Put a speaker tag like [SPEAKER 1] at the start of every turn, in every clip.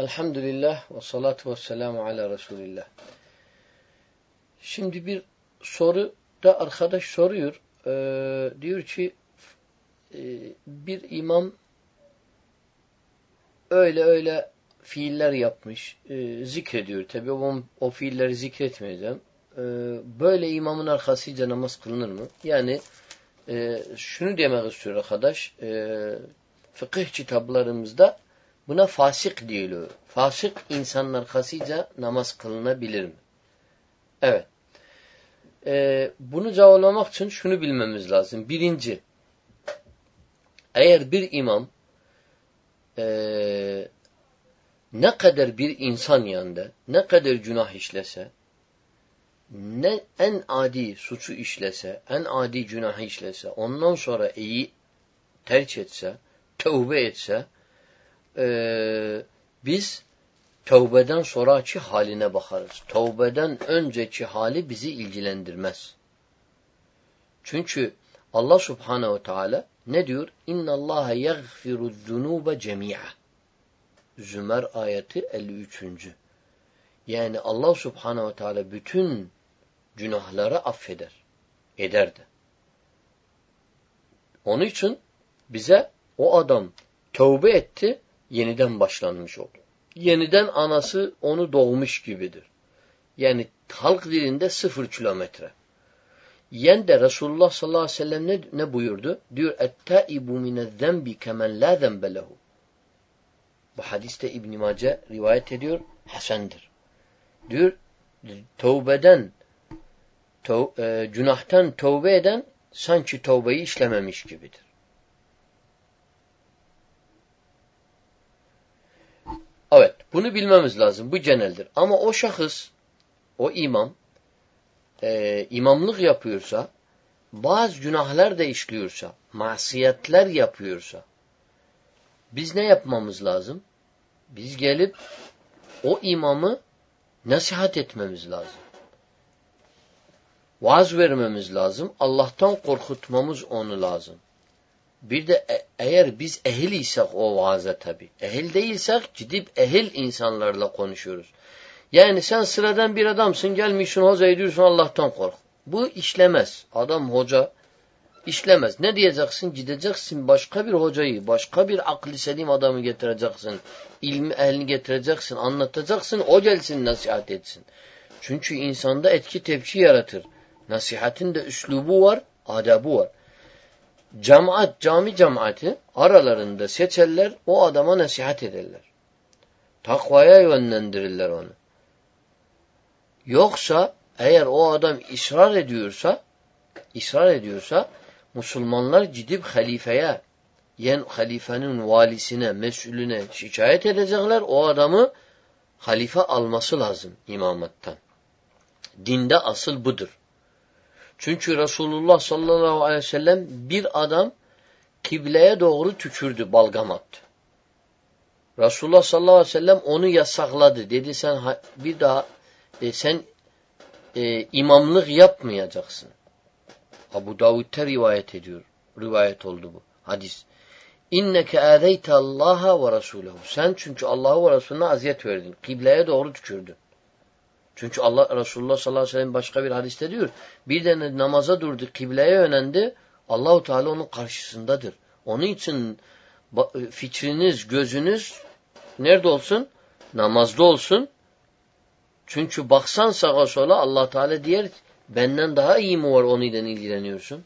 [SPEAKER 1] Elhamdülillah ve salatu ve selamu ala Resulillah. Şimdi bir soru da arkadaş soruyor. Ee, diyor ki e, bir imam öyle öyle fiiller yapmış. E, zikrediyor. Tabi o, o fiilleri zikretmeyeceğim. E, böyle imamın arkasıyla namaz kılınır mı? Yani e, şunu demek istiyor arkadaş. E, fıkıh kitaplarımızda Buna fasık diyor. Fasık insanlar kasıca namaz kılınabilir mi? Evet. Ee, bunu cevaplamak için şunu bilmemiz lazım. Birinci, eğer bir imam e, ne kadar bir insan yanında, ne kadar günah işlese, ne en adi suçu işlese, en adi günah işlese, ondan sonra iyi terk etse, tövbe etse, e, biz tövbeden sonraki haline bakarız. Tövbeden önceki hali bizi ilgilendirmez. Çünkü Allah subhanehu ve teala ne diyor? İnna Allah yaghfiru zunuba cemi'a. Zümer ayeti 53. Yani Allah subhanehu ve teala bütün günahları affeder. Eder de. Onun için bize o adam tövbe etti, yeniden başlanmış oldu. Yeniden anası onu doğmuş gibidir. Yani halk dilinde sıfır kilometre. Yen de Resulullah sallallahu aleyhi ve sellem ne, ne buyurdu? Diyor ettaibu minezzenbi kemen la zembelehu. Bu hadiste İbn Mace rivayet ediyor. Hasendir. Diyor tövbeden tov, e, günahtan tövbe eden sanki tövbeyi işlememiş gibidir. Bunu bilmemiz lazım. Bu geneldir. Ama o şahıs, o imam, e, imamlık yapıyorsa, bazı günahlar da işliyorsa, masiyetler yapıyorsa, biz ne yapmamız lazım? Biz gelip o imamı nasihat etmemiz lazım. Vaaz vermemiz lazım. Allah'tan korkutmamız onu lazım. Bir de e eğer biz ehil isek o vaaza tabi. Ehil değilsek gidip ehil insanlarla konuşuyoruz. Yani sen sıradan bir adamsın gelmişsin hoca diyorsun Allah'tan kork. Bu işlemez. Adam hoca işlemez. Ne diyeceksin? Gideceksin başka bir hocayı, başka bir aklı selim adamı getireceksin. İlmi ehlini getireceksin, anlatacaksın, o gelsin nasihat etsin. Çünkü insanda etki tepki yaratır. Nasihatin de üslubu var, adabı var. Cemaat, cami cemaati aralarında seçerler, o adama nasihat ederler. Takvaya yönlendirirler onu. Yoksa eğer o adam ısrar ediyorsa, ısrar ediyorsa Müslümanlar gidip halifeye, yen halifenin valisine, mesulüne şikayet edecekler. O adamı halife alması lazım imamattan. Dinde asıl budur. Çünkü Resulullah sallallahu aleyhi ve sellem bir adam kibleye doğru tükürdü, balgam attı. Resulullah sallallahu aleyhi ve sellem onu yasakladı. Dedi sen bir daha e, sen e, imamlık yapmayacaksın. Abu Davud'da rivayet ediyor. Rivayet oldu bu. Hadis. İnneke âzeyte Allah'a ve Resulehu. Sen çünkü Allah'a ve Resulüne aziyet verdin. Kibleye doğru tükürdün. Çünkü Allah Resulullah sallallahu aleyhi ve sellem başka bir hadiste diyor. Bir de namaza durdu, kibleye yönendi. Allahu Teala onun karşısındadır. Onun için fikriniz, gözünüz nerede olsun? Namazda olsun. Çünkü baksan sağa sola Allah Teala diyer benden daha iyi mi var onunla ilgileniyorsun?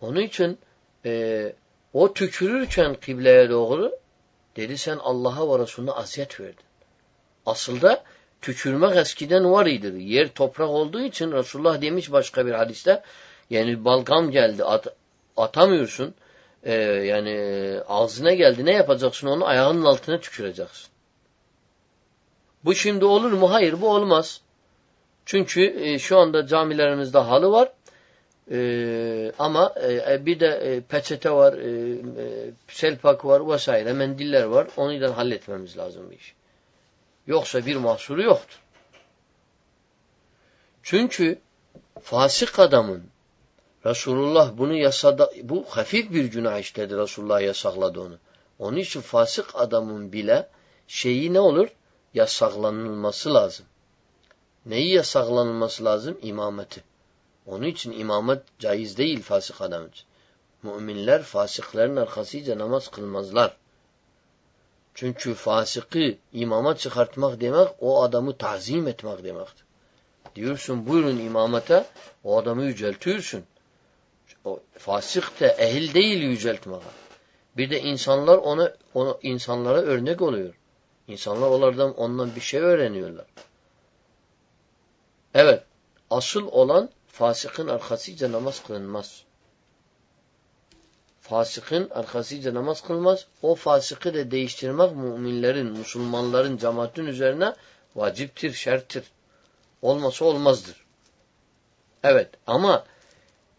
[SPEAKER 1] Onun için e, o tükürürken kibleye doğru dedi sen Allah'a ve Resulüne aziyet verdin. Aslında tükürmek eskiden var idi. Yer toprak olduğu için Resulullah demiş başka bir hadiste yani balgam geldi at, atamıyorsun. Ee, yani ağzına geldi ne yapacaksın onu ayağının altına tüküreceksin. Bu şimdi olur mu? Hayır bu olmaz. Çünkü e, şu anda camilerimizde halı var. E, ama e, bir de e, peçete var, e, e, selpak var vesaire, mendiller var. Onu da halletmemiz lazım bu iş. Yoksa bir mahsuru yoktur. Çünkü fasık adamın Resulullah bunu yasada, bu hafif bir günah işledi Resulullah yasakladı onu. Onun için fasık adamın bile şeyi ne olur? Yasaklanılması lazım. Neyi yasaklanılması lazım? İmameti. Onun için imamet caiz değil fasık adam için. Müminler fasıkların arkasıyla namaz kılmazlar. Çünkü fasıkı imama çıkartmak demek o adamı tazim etmek demektir. Diyorsun buyurun imamete o adamı yüceltiyorsun. O fasık da ehil değil yüceltmeye. Bir de insanlar ona, ona insanlara örnek oluyor. İnsanlar onlardan ondan bir şey öğreniyorlar. Evet, asıl olan fasıkın arkasıyla namaz kılınmaz. Fasıkın arkasıyla namaz kılmaz. O fasıkı da değiştirmek müminlerin, Müslümanların, cemaatin üzerine vaciptir, şerttir. Olmasa olmazdır. Evet ama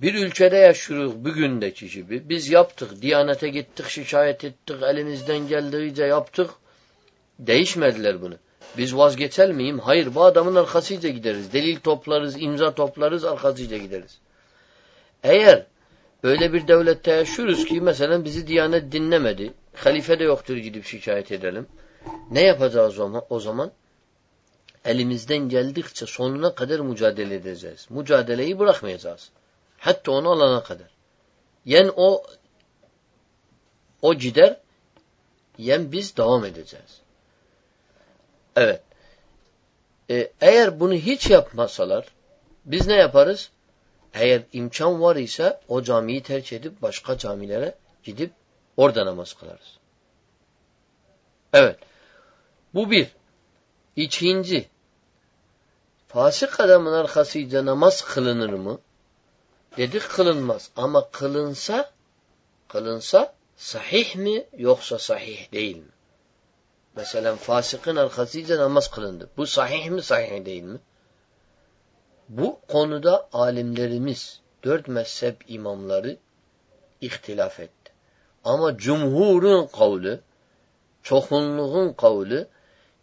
[SPEAKER 1] bir ülkede yaşıyoruz bugündeki gibi. Biz yaptık, Diyanete gittik, şikayet ettik, elimizden geldiğince yaptık. Değişmediler bunu. Biz vazgeçer miyim? Hayır, bu adamın arkasıyla gideriz. Delil toplarız, imza toplarız, arkasıyla gideriz. Eğer öyle bir devlette yaşıyoruz ki mesela bizi Diyanet dinlemedi, halife de yoktur gidip şikayet edelim. Ne yapacağız o zaman? Elimizden geldikçe sonuna kadar mücadele edeceğiz. Mücadeleyi bırakmayacağız. Hatta onu alana kadar. Yen o o gider, yen biz devam edeceğiz. Evet. Ee, eğer bunu hiç yapmasalar, biz ne yaparız? Eğer imkan var ise o camiyi tercih edip başka camilere gidip orada namaz kılarız. Evet. Bu bir. İkinci. Fasık adamın arkasıyla namaz kılınır mı? Dedik kılınmaz. Ama kılınsa kılınsa sahih mi yoksa sahih değil mi? Mesela fasıkın arkasıyla namaz kılındı. Bu sahih mi sahih değil mi? Bu konuda alimlerimiz, dört mezhep imamları ihtilaf etti. Ama cumhurun kavli, çokunluğun kavli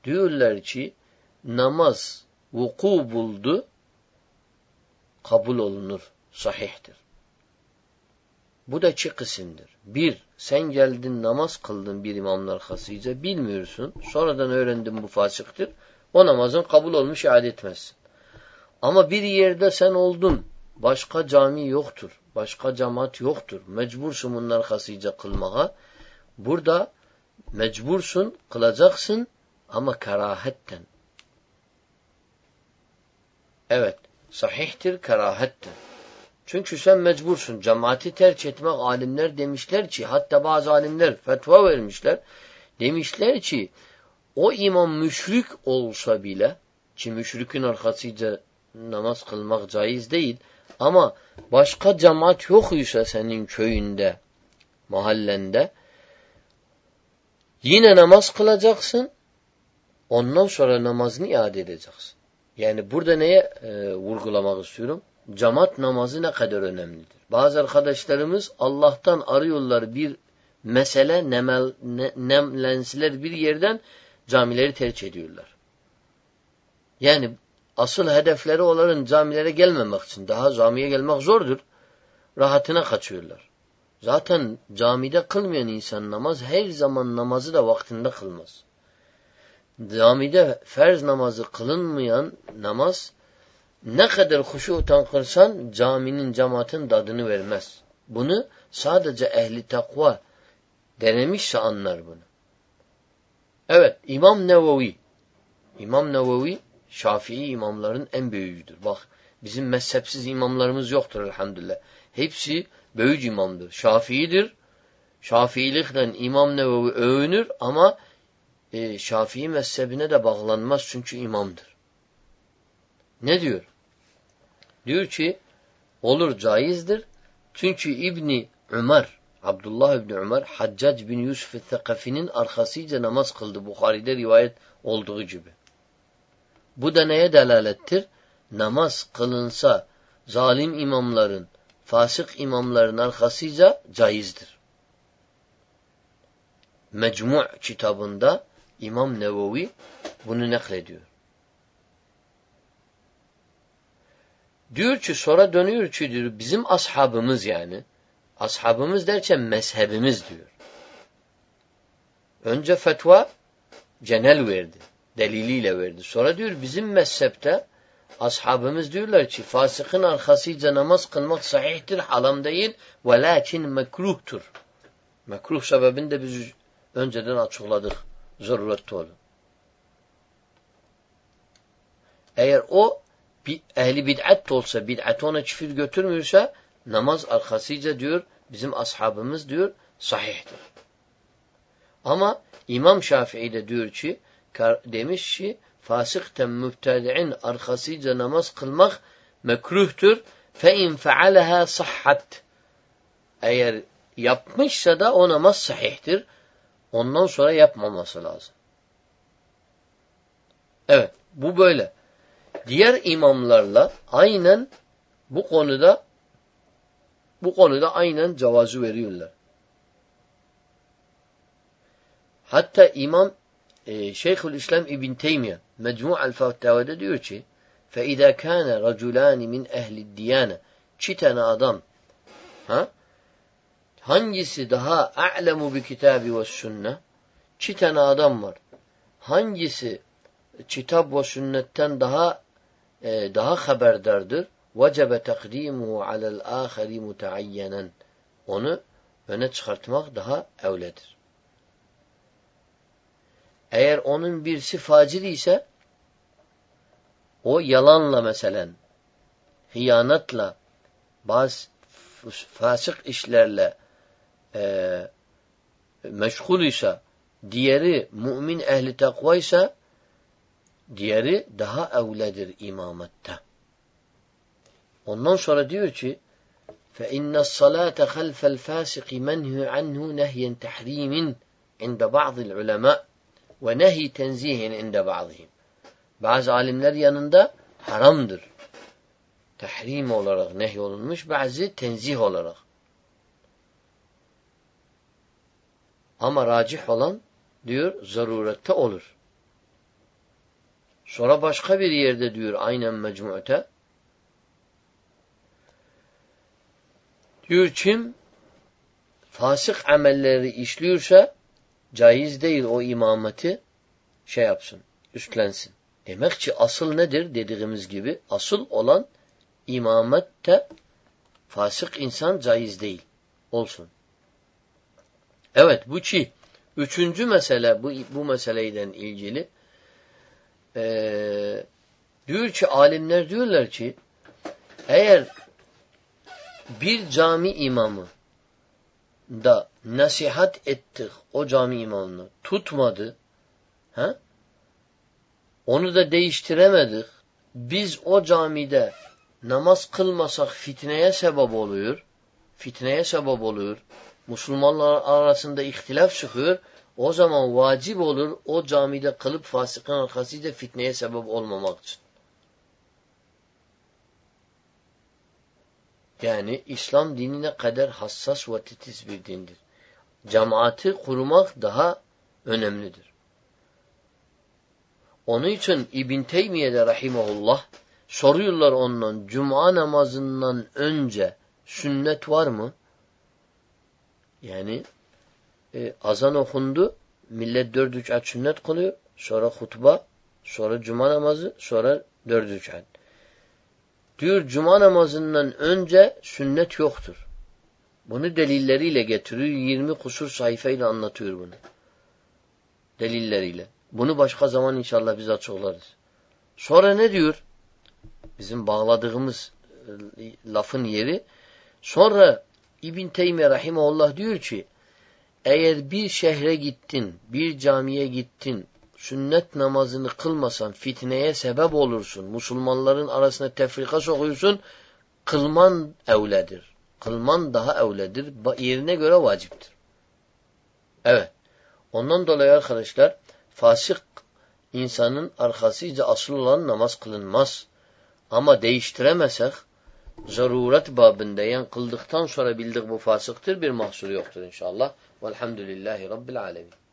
[SPEAKER 1] diyorlar ki namaz vuku buldu, kabul olunur, sahihtir. Bu da iki kısımdır. Bir, sen geldin namaz kıldın bir imamın arkasıyla, bilmiyorsun. Sonradan öğrendin bu fasıktır. O namazın kabul olmuş iade etmezsin. Ama bir yerde sen oldun, başka cami yoktur, başka cemaat yoktur. Mecbursun bunun arkasıyla kılmaya. Burada mecbursun, kılacaksın ama karahetten. Evet, sahihtir, karahettir. Çünkü sen mecbursun. Cemaati tercih etmek alimler demişler ki hatta bazı alimler fetva vermişler. Demişler ki o imam müşrik olsa bile ki müşrikin arkasıyla namaz kılmak caiz değil ama başka cemaat yok ise senin köyünde, mahallende yine namaz kılacaksın ondan sonra namazını iade edeceksin. Yani burada neye e, vurgulamak istiyorum? Camat namazı ne kadar önemlidir. Bazı arkadaşlarımız Allah'tan arıyorlar bir mesele nemel, ne, nemlensiler bir yerden camileri tercih ediyorlar. Yani asıl hedefleri onların camilere gelmemek için. Daha camiye gelmek zordur. Rahatına kaçıyorlar. Zaten camide kılmayan insan namaz her zaman namazı da vaktinde kılmaz. Camide ferz namazı kılınmayan namaz ne kadar huşutan kılsan caminin cemaatin dadını vermez. Bunu sadece ehli takva denemişse anlar bunu. Evet İmam Nevevi İmam Nevevi Şafii imamların en büyüğüdür. Bak bizim mezhepsiz imamlarımız yoktur elhamdülillah. Hepsi büyük imamdır. Şafii'dir. Şafiilikten İmam Nevevi övünür ama e, Şafii mezhebine de bağlanmaz çünkü imamdır. Ne diyor? Diyor ki olur caizdir. Çünkü İbni Ömer, Abdullah İbni Ömer, Haccac bin Yusuf Thakafi'nin arkasıyla namaz kıldı. Bukhari'de rivayet olduğu gibi. Bu da neye delalettir? Namaz kılınsa zalim imamların, fasık imamların arkasıyla caizdir. Mecmu' kitabında İmam Nevevi bunu naklediyor. Diyor ki sonra dönüyor ki diyor bizim ashabımız yani ashabımız derken mezhebimiz diyor. Önce fetva genel verdi. Deliliyle verdi. Sonra diyor bizim mezhepte ashabımız diyorlar ki fasıkın arkasıyla namaz kılmak sahihtir, halam değil ve lakin mekruhtur. Mekruh sebebini de biz önceden açıkladık. Zaruretli olur. Eğer o bir ehli bid'at olsa, bid'at ona çifir götürmüyorsa namaz arkasıyla diyor bizim ashabımız diyor sahihtir. Ama İmam Şafii de diyor ki demiş ki fasıkten mübtedi'in arkasıyla namaz kılmak mekruhtur. Fe in fealeha sahhat. Eğer yapmışsa da o namaz sahihtir. Ondan sonra yapmaması lazım. Evet, bu böyle. Diğer imamlarla aynen bu konuda bu konuda aynen cevazı veriyorlar. Hatta İmam e, Şeyhülislam İbn Teymiye Mecmu'al Fatava'da diyor ki فَاِذَا كَانَ رَجُلَانِ مِنْ اَهْلِ الدِّيَانَ İki tane adam ha? hangisi daha a'lemu bi kitabi ve sünne iki tane adam var. Hangisi kitap ve sünnetten daha e, daha haberdardır? وَجَبَ تَقْدِيمُهُ عَلَى الْآخَرِ مُتَعَيَّنًا Onu öne çıkartmak daha evledir. Eğer onun birisi facir ise o yalanla mesela hıyanatla bazı fasık işlerle e, meşgul ise diğeri mümin ehli takva ise diğeri daha evledir imamette. Ondan sonra diyor ki فَاِنَّ الصَّلَاةَ خَلْفَ الْفَاسِقِ مَنْهُ عَنْهُ نَهْيًا تَحْرِيمٍ عند بعض العلماء ve nehi tenzihin inde bazihim. Bazı alimler yanında haramdır. Tahrim olarak nehy olunmuş, bazı tenzih olarak. Ama racih olan diyor zarurette olur. Sonra başka bir yerde diyor aynen mecmu'te diyor kim fasık amelleri işliyorsa caiz değil o imameti şey yapsın, üstlensin. Demek ki asıl nedir dediğimiz gibi asıl olan imamette fasık insan caiz değil. Olsun. Evet bu ki üçüncü mesele bu, bu meseleyden ilgili ee, diyor ki alimler diyorlar ki eğer bir cami imamı da nasihat ettik o cami imamını tutmadı. He? Onu da değiştiremedik. Biz o camide namaz kılmasak fitneye sebep oluyor. Fitneye sebep oluyor. Müslümanlar arasında ihtilaf çıkıyor. O zaman vacip olur o camide kılıp fasıkın arkasıyla fitneye sebep olmamak için. Yani İslam dinine kadar hassas ve titiz bir dindir. Cemaati kurmak daha önemlidir. Onun için İbn Teymiye'de rahimahullah soruyorlar ondan cuma namazından önce sünnet var mı? Yani e, azan okundu, millet dört rekat sünnet kılıyor, sonra hutba, sonra cuma namazı, sonra dört rekat. Diyor cuma namazından önce sünnet yoktur. Bunu delilleriyle getiriyor. 20 kusur sayfayla anlatıyor bunu. Delilleriyle. Bunu başka zaman inşallah biz açıklarız. Sonra ne diyor? Bizim bağladığımız e, lafın yeri. Sonra İbn Teymiye Rahimahullah diyor ki eğer bir şehre gittin, bir camiye gittin, sünnet namazını kılmasan fitneye sebep olursun. Müslümanların arasında tefrika sokuyorsun. Kılman evledir. Kılman daha evledir. Yerine göre vaciptir. Evet. Ondan dolayı arkadaşlar fasık insanın arkasıyla asıl olan namaz kılınmaz. Ama değiştiremesek zaruret babında yani kıldıktan sonra bildik bu fasıktır bir mahsur yoktur inşallah. Velhamdülillahi Rabbil alemin.